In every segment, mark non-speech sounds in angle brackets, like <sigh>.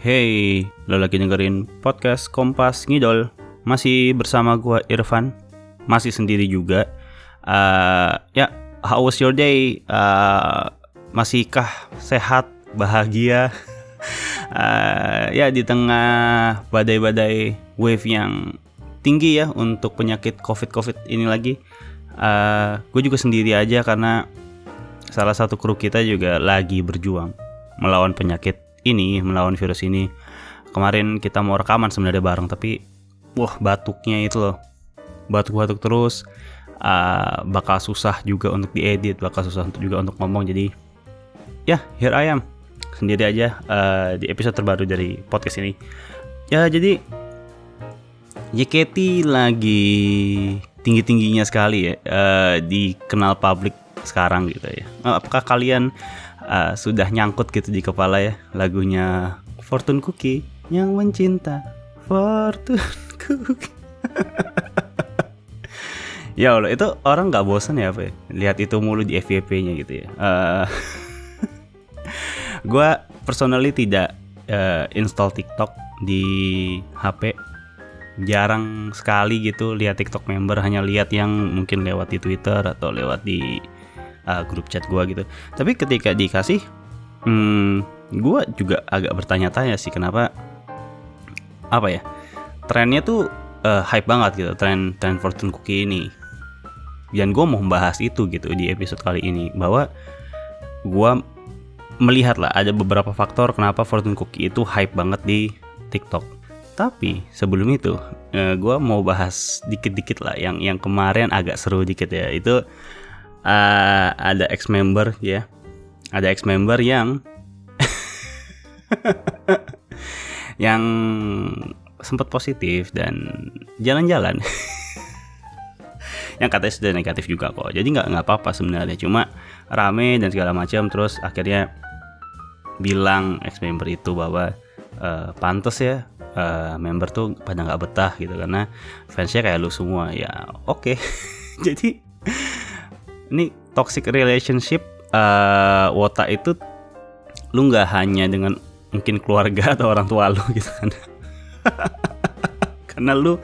Hey, lo lagi dengerin podcast Kompas Ngidol Masih bersama gua Irfan Masih sendiri juga uh, Ya, how was your day? Uh, masihkah sehat, bahagia? uh, <laughs> ya, di tengah badai-badai wave yang tinggi ya Untuk penyakit covid-covid ini lagi uh, Gue juga sendiri aja karena Salah satu kru kita juga lagi berjuang melawan penyakit ini, melawan virus ini. Kemarin kita mau rekaman sebenarnya bareng tapi wah batuknya itu loh. Batuk-batuk terus uh, bakal susah juga untuk diedit, bakal susah untuk juga untuk ngomong jadi ya here I am sendiri aja uh, di episode terbaru dari podcast ini. Ya jadi JKT lagi tinggi-tingginya sekali ya uh, dikenal publik sekarang gitu ya. Apakah kalian uh, sudah nyangkut gitu di kepala ya lagunya Fortune Cookie yang mencinta Fortune Cookie. <laughs> ya Allah itu orang nggak bosan ya apa ya? lihat itu mulu di FYP-nya gitu ya. <laughs> Uh, gue personally tidak uh, install TikTok di HP jarang sekali gitu lihat TikTok member hanya lihat yang mungkin lewat di Twitter atau lewat di uh, grup chat gue gitu. Tapi ketika dikasih hmm, gue juga agak bertanya-tanya sih kenapa apa ya trennya tuh uh, hype banget gitu tren tren fortune cookie ini. Dan gue mau membahas itu gitu di episode kali ini bahwa gue melihat lah ada beberapa faktor kenapa fortune cookie itu hype banget di TikTok. Tapi sebelum itu eh, gue mau bahas dikit-dikit lah yang yang kemarin agak seru dikit ya itu uh, ada ex member ya. Ada ex member yang <laughs> yang sempat positif dan jalan-jalan. Yang katanya sudah negatif juga kok. Jadi nggak nggak apa-apa sebenarnya. Cuma rame dan segala macam terus akhirnya bilang ex member itu bahwa uh, pantas ya uh, member tuh pada nggak betah gitu. Karena fansnya kayak lu semua. Ya oke. Okay. <laughs> jadi ini toxic relationship uh, wota itu lu nggak hanya dengan mungkin keluarga atau orang tua lu <laughs> gitu kan. Karena lu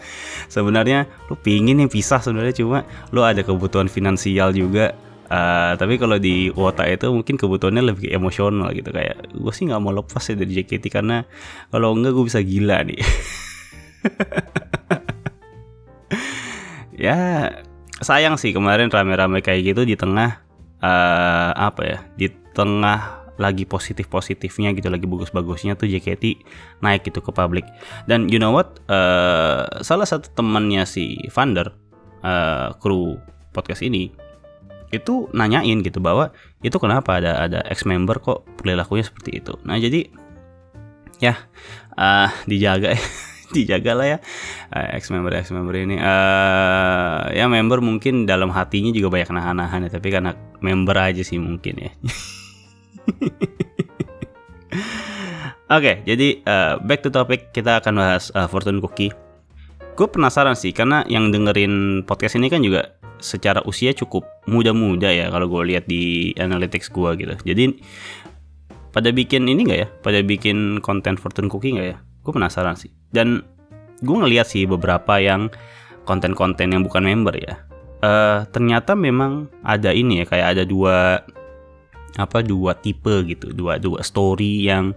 sebenarnya lu pingin yang pisah sebenarnya cuma lu ada kebutuhan finansial juga. Uh, tapi kalau di wota itu mungkin kebutuhannya lebih emosional gitu. Kayak gue sih nggak mau lepas ya dari JKT karena kalau enggak gue bisa gila nih. <laughs> Ya sayang sih kemarin rame-rame kayak gitu di tengah uh, apa ya di tengah lagi positif-positifnya gitu lagi bagus-bagusnya tuh JKT naik gitu ke publik. Dan you know what uh, salah satu temannya si Vander uh, kru podcast ini itu nanyain gitu bahwa itu kenapa ada ada ex member kok perilakunya seperti itu? Nah jadi ya uh, dijaga ya <laughs> <laughs> dijaga lah ya uh, ex member ex member ini uh, ya member mungkin dalam hatinya juga banyak nahan-nahan ya tapi karena member aja sih mungkin ya <laughs> Oke, okay, jadi uh, back to topic kita akan bahas uh, Fortune Cookie. Gue penasaran sih karena yang dengerin podcast ini kan juga secara usia cukup muda-muda ya kalau gue lihat di analytics gue gitu. Jadi pada bikin ini nggak ya? Pada bikin konten Fortune Cookie nggak ya? Gue penasaran sih. Dan gue ngeliat sih beberapa yang konten-konten yang bukan member ya. Uh, ternyata memang ada ini ya kayak ada dua apa dua tipe gitu. Dua dua story yang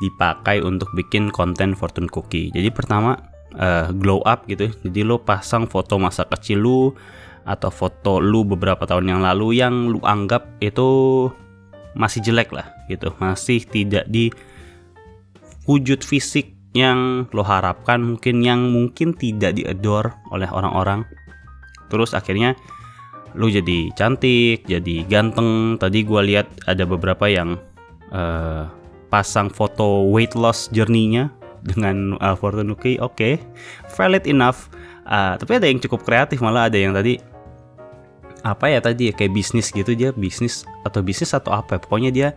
dipakai untuk bikin konten fortune cookie. Jadi pertama uh, glow up gitu jadi lo pasang foto masa kecil lu atau foto lu beberapa tahun yang lalu yang lu anggap itu masih jelek lah gitu. Masih tidak di wujud fisik yang lo harapkan mungkin yang mungkin tidak diador oleh orang-orang. Terus akhirnya lo jadi cantik jadi ganteng. Tadi gue lihat ada beberapa yang uh, pasang foto weight loss journey-nya dengan uh, Fortune oke okay, valid enough. Uh, tapi ada yang cukup kreatif malah ada yang tadi apa ya tadi ya kayak bisnis gitu dia bisnis atau bisnis atau apa ya. pokoknya dia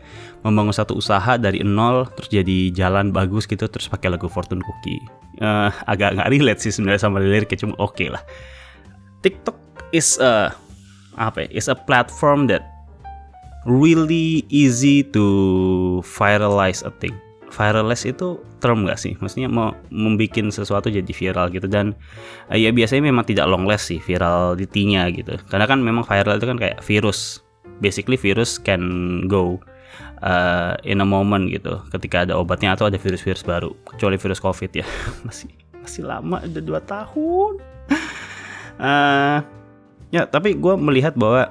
membangun satu usaha dari nol terus jadi jalan bagus gitu terus pakai lagu Fortune Cookie. Uh, agak nggak relate sih sebenarnya sama liriknya cuma oke okay lah. TikTok is a apa ya is a platform that really easy to viralize a thing viralless itu term gak sih? Maksudnya mau membuat sesuatu jadi viral gitu dan uh, ya biasanya memang tidak long last sih virality-nya gitu. Karena kan memang viral itu kan kayak virus. Basically virus can go uh, in a moment gitu ketika ada obatnya atau ada virus-virus baru. Kecuali virus COVID ya. <laughs> masih masih lama udah 2 tahun. uh, <laughs> ya, tapi gue melihat bahwa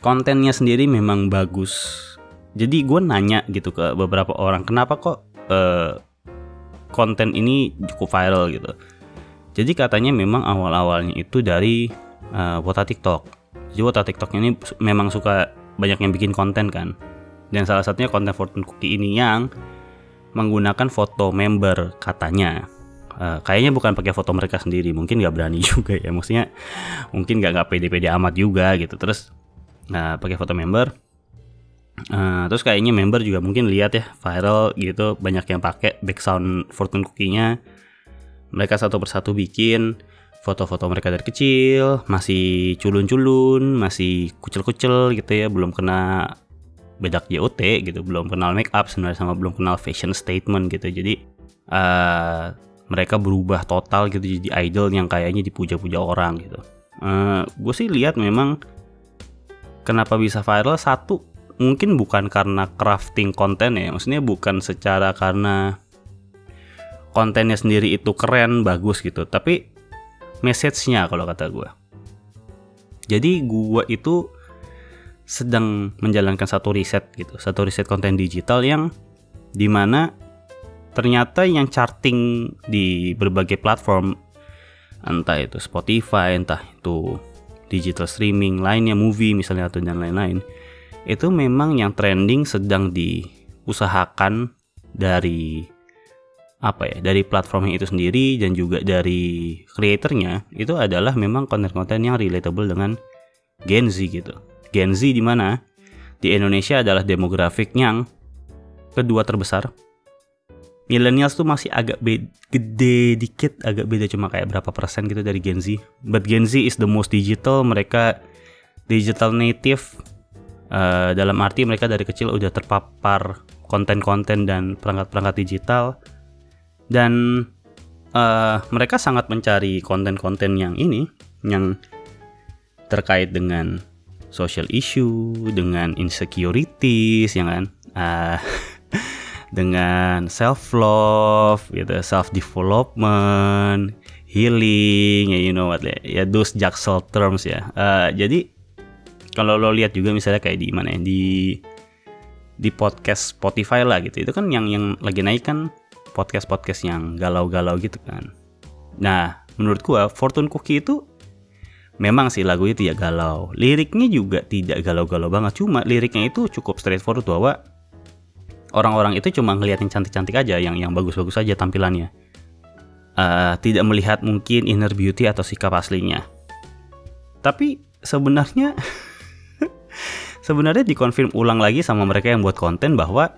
kontennya sendiri memang bagus jadi gue nanya gitu ke beberapa orang kenapa kok uh, konten ini cukup viral? gitu. Jadi katanya memang awal-awalnya itu dari uh, wota TikTok. Jadi wota TikTok ini memang suka banyak yang bikin konten kan. Dan salah satunya konten Fortune Cookie ini yang menggunakan foto member katanya. Uh, kayaknya bukan pakai foto mereka sendiri mungkin nggak berani <laughs> juga ya. Maksudnya mungkin nggak nggak pede-pede amat juga gitu. Terus nah pakai foto member Uh, terus kayaknya member juga mungkin lihat ya viral gitu banyak yang pakai background fortune cookie-nya. Mereka satu persatu bikin foto-foto mereka dari kecil, masih culun-culun, masih kucel-kucel gitu ya, belum kena bedak JOT gitu, belum kenal make up sebenarnya sama belum kenal fashion statement gitu. Jadi uh, mereka berubah total gitu jadi idol yang kayaknya dipuja-puja orang gitu. Uh, gue sih lihat memang kenapa bisa viral satu mungkin bukan karena crafting konten ya maksudnya bukan secara karena kontennya sendiri itu keren bagus gitu tapi message-nya kalau kata gue jadi gue itu sedang menjalankan satu riset gitu satu riset konten digital yang di mana ternyata yang charting di berbagai platform entah itu Spotify entah itu digital streaming lainnya movie misalnya atau dan lain-lain itu memang yang trending sedang diusahakan dari apa ya dari platformnya itu sendiri dan juga dari kreatornya itu adalah memang konten-konten yang relatable dengan Gen Z gitu. Gen Z di mana di Indonesia adalah demografik yang kedua terbesar. Millennials tuh masih agak gede dikit, agak beda cuma kayak berapa persen gitu dari Gen Z. But Gen Z is the most digital, mereka digital native, Uh, dalam arti mereka dari kecil udah terpapar konten-konten dan perangkat-perangkat digital dan uh, mereka sangat mencari konten-konten yang ini yang terkait dengan social issue, dengan insecurities, ya kan, uh, <laughs> dengan self love, gitu, self development, healing, ya you know what ya, those jaksel terms ya. Uh, jadi kalau lo lihat juga misalnya kayak di mana ya di di podcast Spotify lah gitu. Itu kan yang yang lagi naik kan podcast podcast yang galau-galau gitu kan. Nah menurut gua Fortune Cookie itu memang sih lagu itu ya galau. Liriknya juga tidak galau-galau banget. Cuma liriknya itu cukup straightforward bahwa orang-orang itu cuma ngeliat yang cantik-cantik aja yang yang bagus-bagus aja tampilannya. Uh, tidak melihat mungkin inner beauty atau sikap aslinya. Tapi sebenarnya <laughs> sebenarnya dikonfirm ulang lagi sama mereka yang buat konten bahwa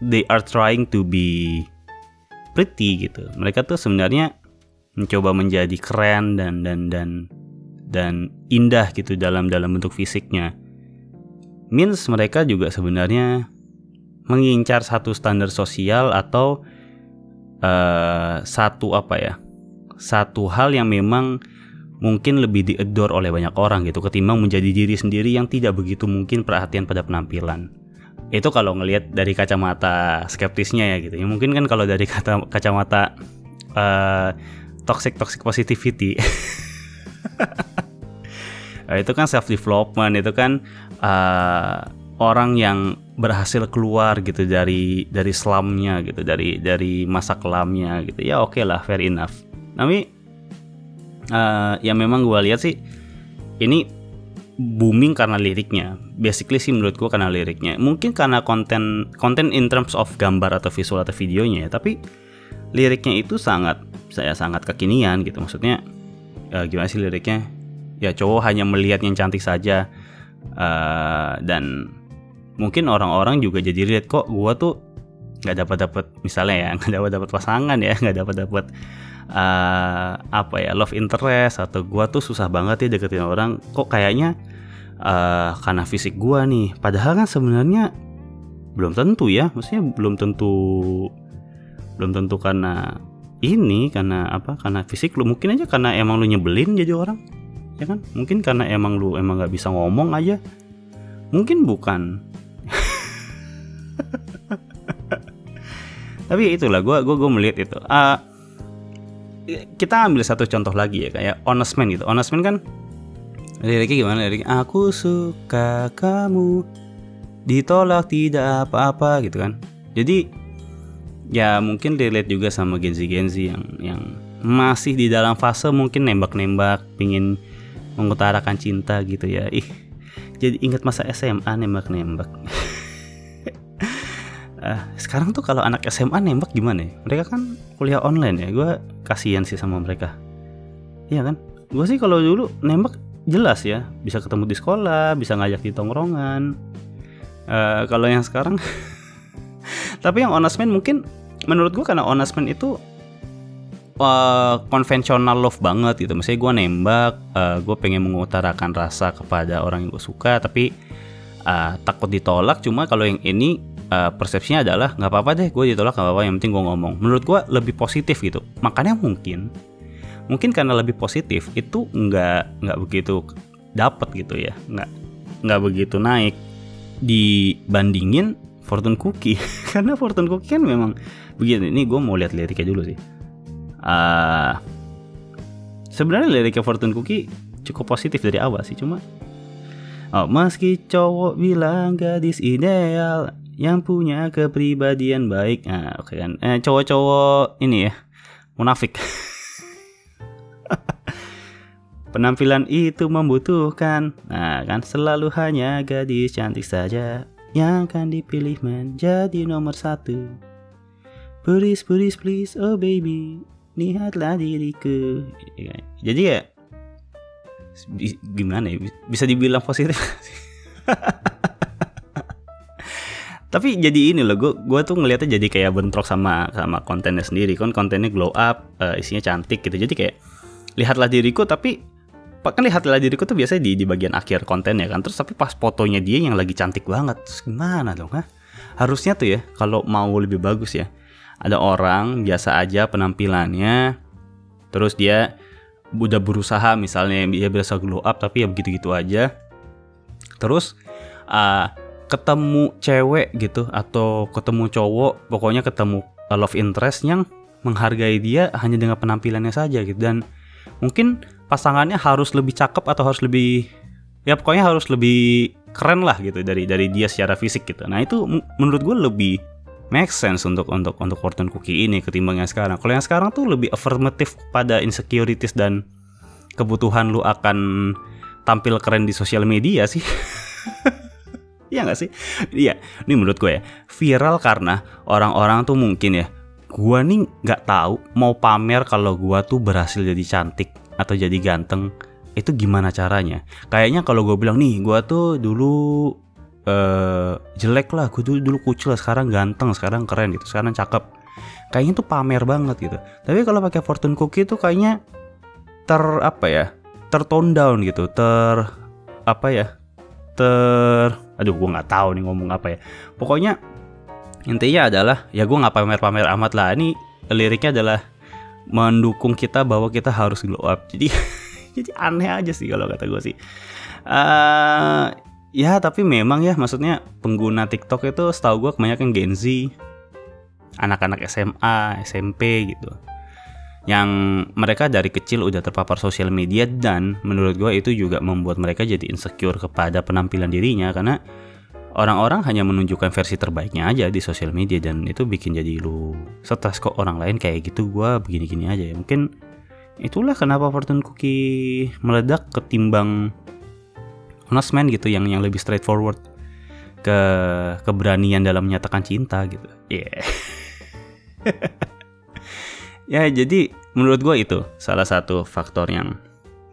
they are trying to be pretty gitu. Mereka tuh sebenarnya mencoba menjadi keren dan dan dan dan indah gitu dalam dalam bentuk fisiknya. Means mereka juga sebenarnya mengincar satu standar sosial atau uh, satu apa ya? Satu hal yang memang mungkin lebih diedor oleh banyak orang gitu ketimbang menjadi diri sendiri yang tidak begitu mungkin perhatian pada penampilan. Itu kalau ngelihat dari kacamata skeptisnya ya gitu. Ya mungkin kan kalau dari kata kacamata uh, toxic toxic positivity <laughs> nah, itu kan self development itu kan uh, orang yang berhasil keluar gitu dari dari slumnya gitu dari dari masa kelamnya gitu ya oke okay lah fair enough tapi uh, yang memang gue lihat sih ini booming karena liriknya. Basically sih menurut gue karena liriknya. Mungkin karena konten konten in terms of gambar atau visual atau videonya ya. Tapi liriknya itu sangat saya sangat kekinian gitu. Maksudnya uh, gimana sih liriknya? Ya cowok hanya melihat yang cantik saja uh, dan mungkin orang-orang juga jadi lihat kok gue tuh nggak dapat dapat misalnya ya <laughs> nggak dapat dapat pasangan ya nggak dapat dapat uh, apa ya love interest atau gua tuh susah banget ya deketin orang. Kok kayaknya uh, karena fisik gua nih. Padahal kan sebenarnya belum tentu ya. Maksudnya belum tentu belum tentu karena ini karena apa karena fisik lu. Mungkin aja karena emang lu nyebelin jadi orang ya kan? Mungkin karena emang lu emang nggak bisa ngomong aja. Mungkin bukan. <laughs> Tapi itulah gue gue gue melihat itu. Uh, kita ambil satu contoh lagi ya kayak honest man gitu. Honest man kan liriknya gimana? Liriknya aku suka kamu. Ditolak tidak apa-apa gitu kan. Jadi ya mungkin relate juga sama Genzi Genzi yang yang masih di dalam fase mungkin nembak-nembak pingin mengutarakan cinta gitu ya. Ih jadi ingat masa SMA nembak-nembak <laughs> uh, sekarang tuh kalau anak SMA nembak gimana ya? Mereka kan kuliah online ya gue kasihan sih sama mereka. Iya kan? Gue sih kalau dulu nembak jelas ya bisa ketemu di sekolah bisa ngajak di tongkrongan. Uh, kalau yang sekarang <laughs> tapi yang honest man mungkin menurut gue karena honest man itu uh, konvensional love banget gitu. Misalnya gue nembak uh, gue pengen mengutarakan rasa kepada orang yang gue suka tapi uh, takut ditolak. Cuma kalau yang ini uh, persepsinya adalah nggak apa-apa deh gue ditolak nggak apa-apa yang penting gue ngomong. Menurut gue lebih positif gitu. Makanya mungkin mungkin karena lebih positif itu nggak nggak begitu dapat gitu ya. Nggak nggak begitu naik. Dibandingin Fortune Cookie. <laughs> Karena Fortune Cookie kan memang begini ini gue mau lihat liriknya dulu sih. Uh, sebenarnya liriknya Fortune Cookie cukup positif dari awal sih cuma oh, meski cowok bilang gadis ideal yang punya kepribadian baik. Nah oke okay kan. Eh, cowok-cowok ini ya munafik. <laughs> Penampilan itu membutuhkan, nah kan selalu hanya gadis cantik saja yang akan dipilih menjadi nomor satu. Please, please, please, oh baby, lihatlah diriku. Jadi ya, gimana ya, bisa dibilang positif <laughs> tapi jadi ini loh gue gue tuh ngelihatnya jadi kayak bentrok sama sama kontennya sendiri. Kan kontennya glow up uh, isinya cantik gitu. Jadi kayak lihatlah diriku tapi kan lihatlah diriku tuh biasanya di di bagian akhir konten ya kan. Terus tapi pas fotonya dia yang lagi cantik banget terus gimana dong ha? harusnya tuh ya kalau mau lebih bagus ya ada orang biasa aja penampilannya terus dia udah berusaha misalnya dia biasa glow up tapi ya begitu-gitu aja. Terus uh, ketemu cewek gitu atau ketemu cowok pokoknya ketemu love interest yang menghargai dia hanya dengan penampilannya saja gitu dan mungkin pasangannya harus lebih cakep atau harus lebih ya pokoknya harus lebih keren lah gitu dari dari dia secara fisik gitu. Nah itu menurut gue lebih make sense untuk untuk untuk Fortune Cookie ini ketimbang yang sekarang. Kalau yang sekarang tuh lebih affirmative pada insecurities dan kebutuhan lu akan tampil keren di sosial media sih. <laughs> Iya gak sih? Iya, ini menurut gue ya viral karena orang-orang tuh mungkin ya, gue nih nggak tahu mau pamer kalau gue tuh berhasil jadi cantik atau jadi ganteng. Itu gimana caranya? Kayaknya kalau gue bilang nih gue tuh dulu uh, jelek lah gue dulu dulu kucil sekarang ganteng sekarang keren gitu sekarang cakep. Kayaknya tuh pamer banget gitu. Tapi kalau pakai fortune cookie tuh kayaknya ter apa ya tertone down gitu ter apa ya ter aduh gue nggak tahu nih ngomong apa ya. Pokoknya intinya adalah ya gue nggak pamer-pamer amat lah. Ini liriknya adalah mendukung kita bahwa kita harus glow up. Jadi <laughs> jadi aneh aja sih kalau kata gue sih. Uh, ya tapi memang ya maksudnya pengguna TikTok itu setahu gue kebanyakan Gen Z anak-anak SMA SMP gitu yang mereka dari kecil udah terpapar sosial media dan menurut gue itu juga membuat mereka jadi insecure kepada penampilan dirinya karena orang-orang hanya menunjukkan versi terbaiknya aja di sosial media dan itu bikin jadi lu stres. Kok orang lain kayak gitu gue begini-gini aja ya. Mungkin itulah kenapa Fortune Cookie meledak ketimbang Honest Man gitu yang yang lebih straightforward ke keberanian dalam menyatakan cinta gitu. Yeah. <laughs> ya jadi menurut gue itu salah satu faktor yang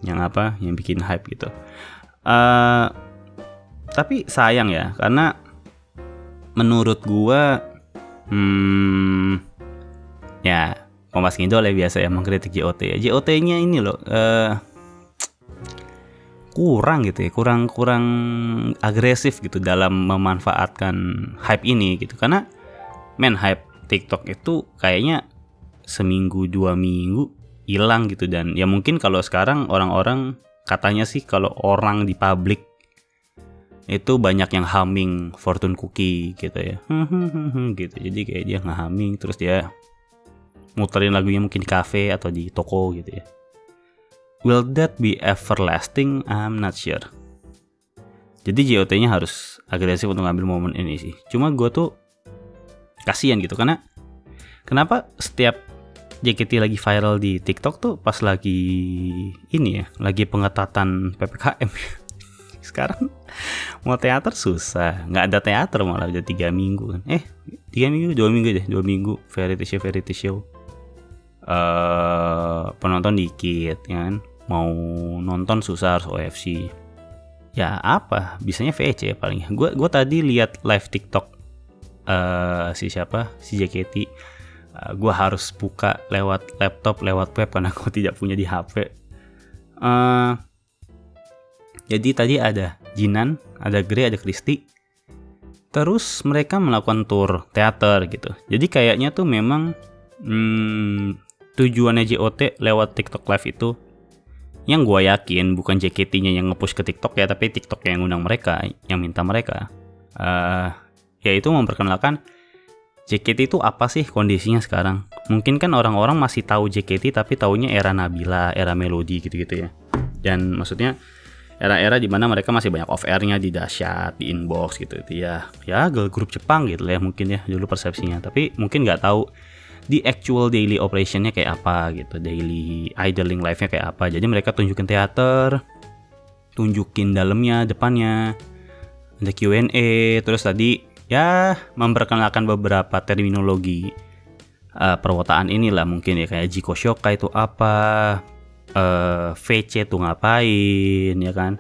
yang apa yang bikin hype gitu. Uh, tapi sayang ya karena menurut gua hmm ya Kompas Ngidol ya biasa ya mengkritik JOT ya. JOT nya ini loh uh, kurang gitu ya kurang kurang agresif gitu dalam memanfaatkan hype ini gitu. Karena men hype TikTok itu kayaknya seminggu dua minggu hilang gitu. Dan ya mungkin kalau sekarang orang-orang katanya sih kalau orang di publik itu banyak yang humming fortune cookie gitu ya. Gitu. Jadi kayak dia nggak humming terus dia muterin lagunya mungkin di cafe atau di toko gitu ya. Will that be everlasting? I'm not sure. Jadi JOT-nya harus agresif untuk ngambil momen ini sih. Cuma gue tuh kasihan gitu karena kenapa setiap JKT lagi viral di TikTok tuh pas lagi ini ya lagi pengetatan PPKM <laughs> sekarang mau teater susah nggak ada teater malah udah tiga minggu kan. Eh tiga minggu dua minggu deh dua minggu variety show variety show. Uh, penonton dikit ya kan mau nonton susah harus OFC ya apa bisanya VC ya paling. Gue gue tadi lihat live TikTok uh, si siapa si JKT eh, gue harus buka lewat laptop lewat web karena gue tidak punya di HP uh, jadi tadi ada Jinan, ada Grey, ada Kristi. Terus mereka melakukan tour teater gitu. Jadi kayaknya tuh memang hmm, tujuannya JOT lewat TikTok Live itu yang gue yakin bukan JKT-nya yang ngepush ke TikTok ya, tapi TikTok yang ngundang mereka, yang minta mereka. Uh, yaitu memperkenalkan JKT itu apa sih kondisinya sekarang? Mungkin kan orang-orang masih tahu JKT tapi taunya era Nabila, era Melody gitu-gitu ya. Dan maksudnya era-era di mana mereka masih banyak off airnya di dahsyat di inbox gitu itu ya ya girl group Jepang gitu ya mungkin ya dulu persepsinya tapi mungkin nggak tahu di actual daily operationnya kayak apa gitu daily idling life-nya kayak apa jadi mereka tunjukin teater tunjukin dalamnya depannya ada Q&A terus tadi ya memperkenalkan beberapa terminologi uh, perwotaan inilah mungkin ya kayak Jiko Shoka itu apa uh, eh, VC tuh ngapain ya kan?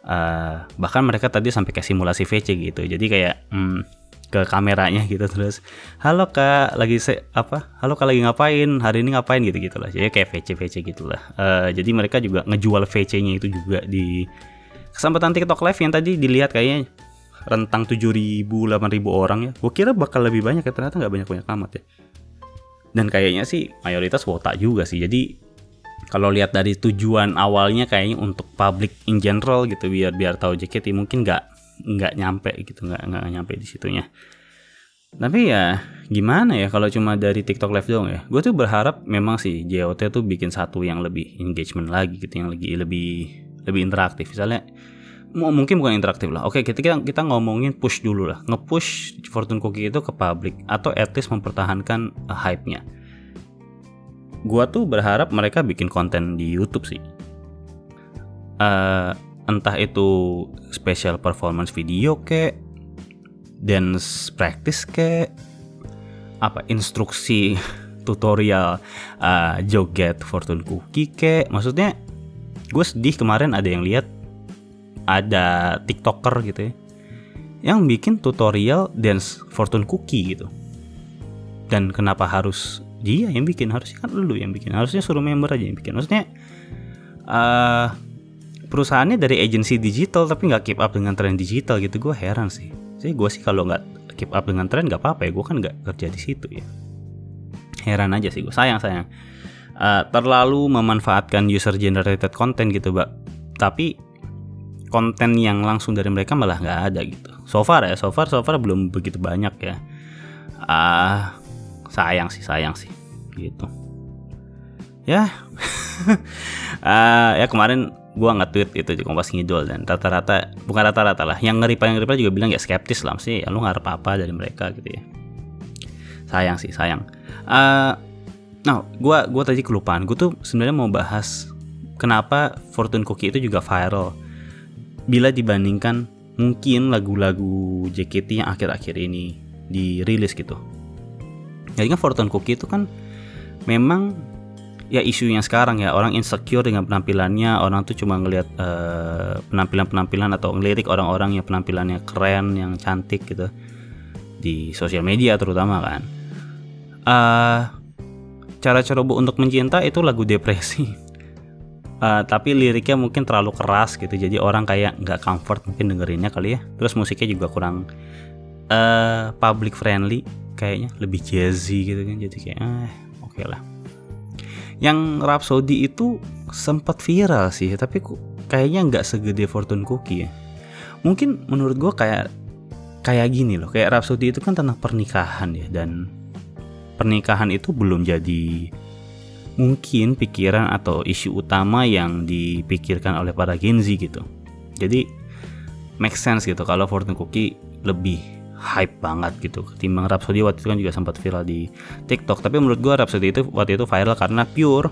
Uh, bahkan mereka tadi sampai kayak simulasi VC gitu. Jadi kayak hmm, ke kameranya gitu terus halo kak lagi se apa halo kak lagi ngapain? Hari ini ngapain? gitu gitulah. Jadi kayak VC VC gitulah. Uh, jadi mereka juga ngejual VC-nya itu juga di kesempatan TikTok live yang tadi dilihat kayaknya rentang 7000 8000 orang ya. Gue kira bakal lebih banyak ya ternyata nggak banyak banyak amat ya. Dan kayaknya sih mayoritas wota juga sih. Jadi kalau lihat dari tujuan awalnya kayaknya untuk public in general gitu biar biar tahu JKT mungkin nggak nggak nyampe gitu nggak nggak nyampe di situnya. Tapi ya gimana ya kalau cuma dari TikTok Live doang ya? Gue tuh berharap memang sih JOT tuh bikin satu yang lebih engagement lagi gitu yang lagi lebih lebih interaktif. Misalnya mungkin bukan interaktif lah. Oke kita kita, ngomongin push dulu lah. Ngepush Fortune Cookie itu ke public atau at least mempertahankan uh, hype-nya. Gua tuh berharap mereka bikin konten di YouTube sih. Uh, entah itu special performance video ke, dance practice ke, apa instruksi <laughs> tutorial uh, joget fortune cookie ke, maksudnya gue sedih kemarin ada yang lihat ada tiktoker gitu ya yang bikin tutorial dance fortune cookie gitu. Dan kenapa harus dia yang bikin? Harusnya kan lu yang bikin. Harusnya suruh member aja yang bikin. Maksudnya uh, perusahaannya dari agensi digital tapi nggak keep up dengan tren digital gitu. Gue heran sih. Jadi gue sih kalau nggak keep up dengan tren nggak apa-apa ya. Gue kan nggak kerja di situ ya. Heran aja sih gue sayang sayang. Uh, terlalu memanfaatkan user generated content gitu mbak. Tapi konten yang langsung dari mereka malah nggak ada gitu. So far ya so far so far belum begitu banyak ya. Uh, sayang sih sayang sih gitu. Ya. Uh, <laughs> ya kemarin gua nge-tweet itu di Kompas Ngidol dan rata-rata bukan rata-rata lah yang ngeri yang ngeri juga bilang ya skeptis lah sih ya lu ngarep apa dari mereka? gitu ya. Sayang sih sayang. Uh, nah gua gua tadi kelupaan gua tuh sebenarnya mau bahas kenapa Fortune Cookie itu juga viral bila dibandingkan mungkin lagu-lagu JKT yang akhir-akhir ini dirilis gitu. Jadi kan fortune cookie itu kan memang ya isu yang sekarang ya orang insecure dengan penampilannya orang tuh cuma ngelihat uh, penampilan-penampilan atau ngelirik orang-orang yang penampilannya keren yang cantik gitu di sosial media terutama kan. Uh, cara-cara untuk mencinta itu lagu depresi <laughs> uh, tapi liriknya mungkin terlalu keras gitu. Jadi orang kayak nggak comfort mungkin dengerinnya kali ya. Terus musiknya juga kurang uh, public friendly kayaknya. Lebih jazzy gitu kan. Jadi kayak eh oke okay lah. Yang Rhapsody itu sempat viral sih tapi kayaknya nggak segede Fortune Cookie ya. Mungkin menurut gue kayak kayak gini loh. Kayak Rhapsody itu kan tentang pernikahan ya. Dan pernikahan itu belum jadi mungkin pikiran atau isu utama yang dipikirkan oleh para Gen Z gitu. Jadi make sense gitu kalau Fortune Cookie lebih hype banget gitu ketimbang Rhapsody waktu itu kan juga sempat viral di TikTok. Tapi menurut gue Rhapsody itu waktu itu viral karena pure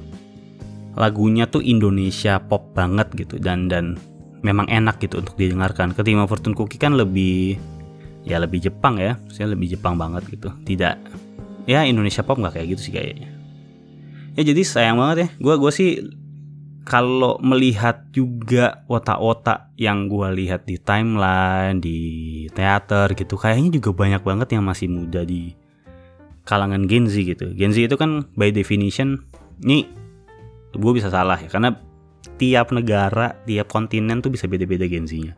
lagunya tuh Indonesia pop banget gitu dan dan memang enak gitu untuk didengarkan. Ketimbang Fortune Cookie kan lebih ya lebih Jepang ya saya lebih Jepang banget gitu. Tidak ya Indonesia pop nggak kayak gitu sih kayaknya ya jadi sayang banget ya. Gue gue sih kalau melihat juga otak-otak yang gue lihat di timeline di teater gitu kayaknya juga banyak banget yang masih muda di kalangan Gen Z gitu. Gen Z itu kan by definition ini gue bisa salah ya karena tiap negara tiap kontinen tuh bisa beda-beda Gen Z-nya.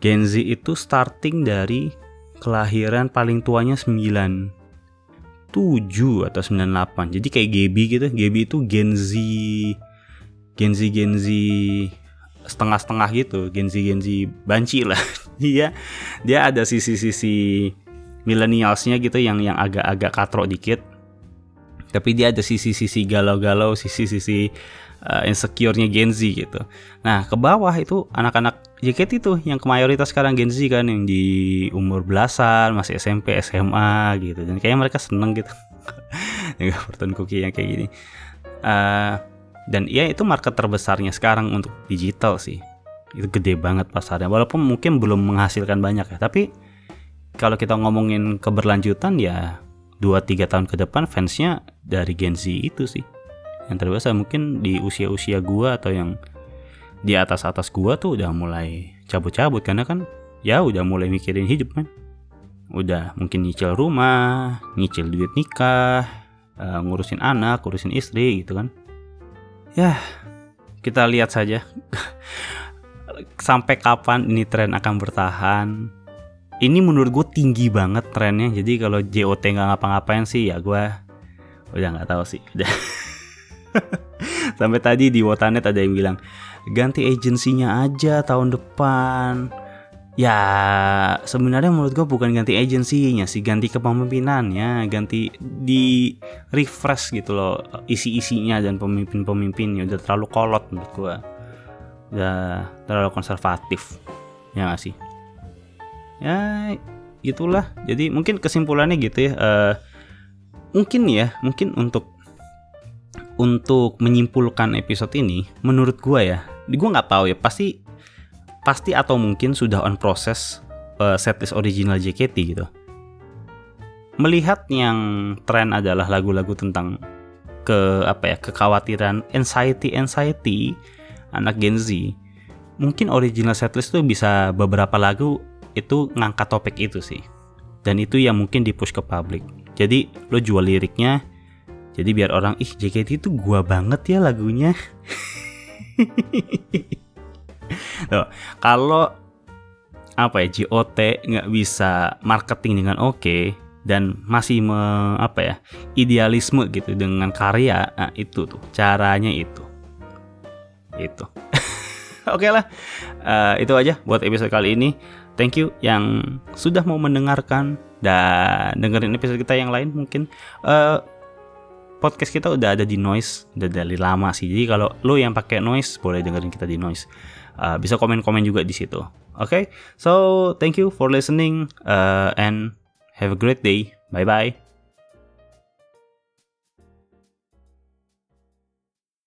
Gen Z itu starting dari kelahiran paling tuanya 97 atau 98. Jadi kayak Gaby gitu. Gaby itu Gen Z Gen Z Gen Z setengah-setengah gitu. Gen Z Gen Z banci lah. dia <laughs> dia ada sisi-sisi millennialsnya gitu yang yang agak-agak katrok dikit. Tapi dia ada sisi-sisi galau-galau, sisi-sisi uh, insecure-nya Gen Z gitu. Nah, ke bawah itu anak-anak JKT itu yang ke mayoritas sekarang Gen Z kan yang di umur belasan, masih SMP, SMA gitu. Dan kayaknya mereka seneng gitu. <laughs> Dengan Fortune Cookie yang kayak gini. Uh, dan ya itu market terbesarnya sekarang untuk digital sih. Itu gede banget pasarnya. Walaupun mungkin belum menghasilkan banyak ya, tapi kalau kita ngomongin keberlanjutan ya 2-3 tahun ke depan fansnya dari Gen Z itu sih. Yang terbesar mungkin di usia-usia gua atau yang di atas-atas gua tuh udah mulai cabut-cabut. Karena kan ya udah mulai mikirin hidup kan udah mungkin nyicil rumah nyicil duit nikah uh, ngurusin anak ngurusin istri gitu kan. Ya kita lihat saja <laughs> sampai kapan ini tren akan bertahan. Ini menurut gue tinggi banget trennya. Jadi kalau JOT nggak ngapa-ngapain sih ya gue udah nggak tahu sih udah <laughs> Sampai tadi di Wotanet ada yang bilang ganti agensinya aja tahun depan. Ya sebenarnya menurut gue bukan ganti agensinya sih, ganti kepemimpinannya, ganti di refresh gitu loh isi-isinya dan pemimpin-pemimpinnya udah terlalu kolot menurut gue, udah terlalu konservatif, ya gak sih? Ya itulah, jadi mungkin kesimpulannya gitu ya. Uh, mungkin ya, mungkin untuk untuk menyimpulkan episode ini, menurut gue ya, gue nggak tahu ya, pasti pasti atau mungkin sudah on proses uh, setlist original JKT gitu. Melihat yang tren adalah lagu-lagu tentang ke apa ya kekhawatiran anxiety anxiety anak Gen Z, mungkin original setlist tuh bisa beberapa lagu itu ngangkat topik itu sih. Dan itu yang mungkin dipush ke publik. Jadi lo jual liriknya, jadi biar orang ih JKT itu gua banget ya lagunya. <laughs> Kalau apa ya JOT nggak bisa marketing dengan oke okay, dan masih me, apa ya idealisme gitu dengan karya nah, itu tuh caranya itu. Itu <laughs> oke okay lah uh, itu aja buat episode kali ini. Thank you yang sudah mau mendengarkan dan dengerin episode kita yang lain mungkin uh, podcast kita udah ada di noise udah dari lama sih. Jadi kalau lo yang pakai noise boleh dengerin kita di noise. Uh, bisa komen-komen juga di situ. Oke? Okay? so thank you for listening uh, and have a great day. Bye bye